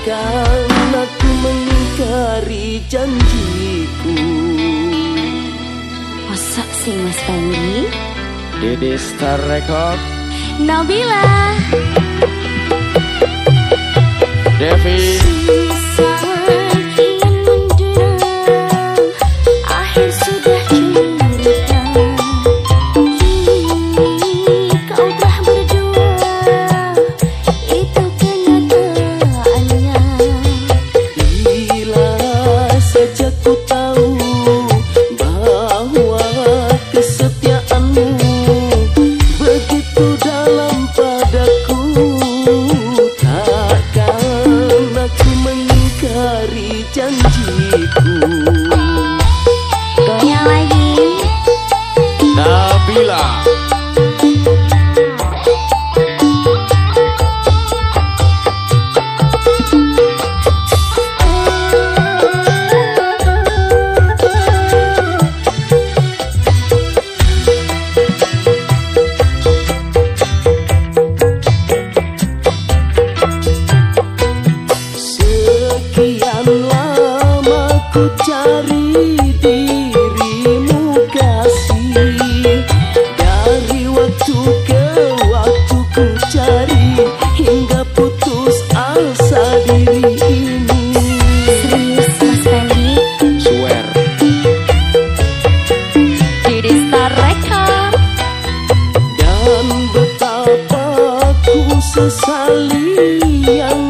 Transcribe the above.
Karena ku mengingkari janjiku. Masa sih Mas Panji? Dede Star Record. Nabila Devi. dari dirimu kasih. Dari waktu ke waktu ku cari Hingga putus asa diri ini. Serius Mas Fendi? Swear. Didi Star Dan betapa ku sesali yang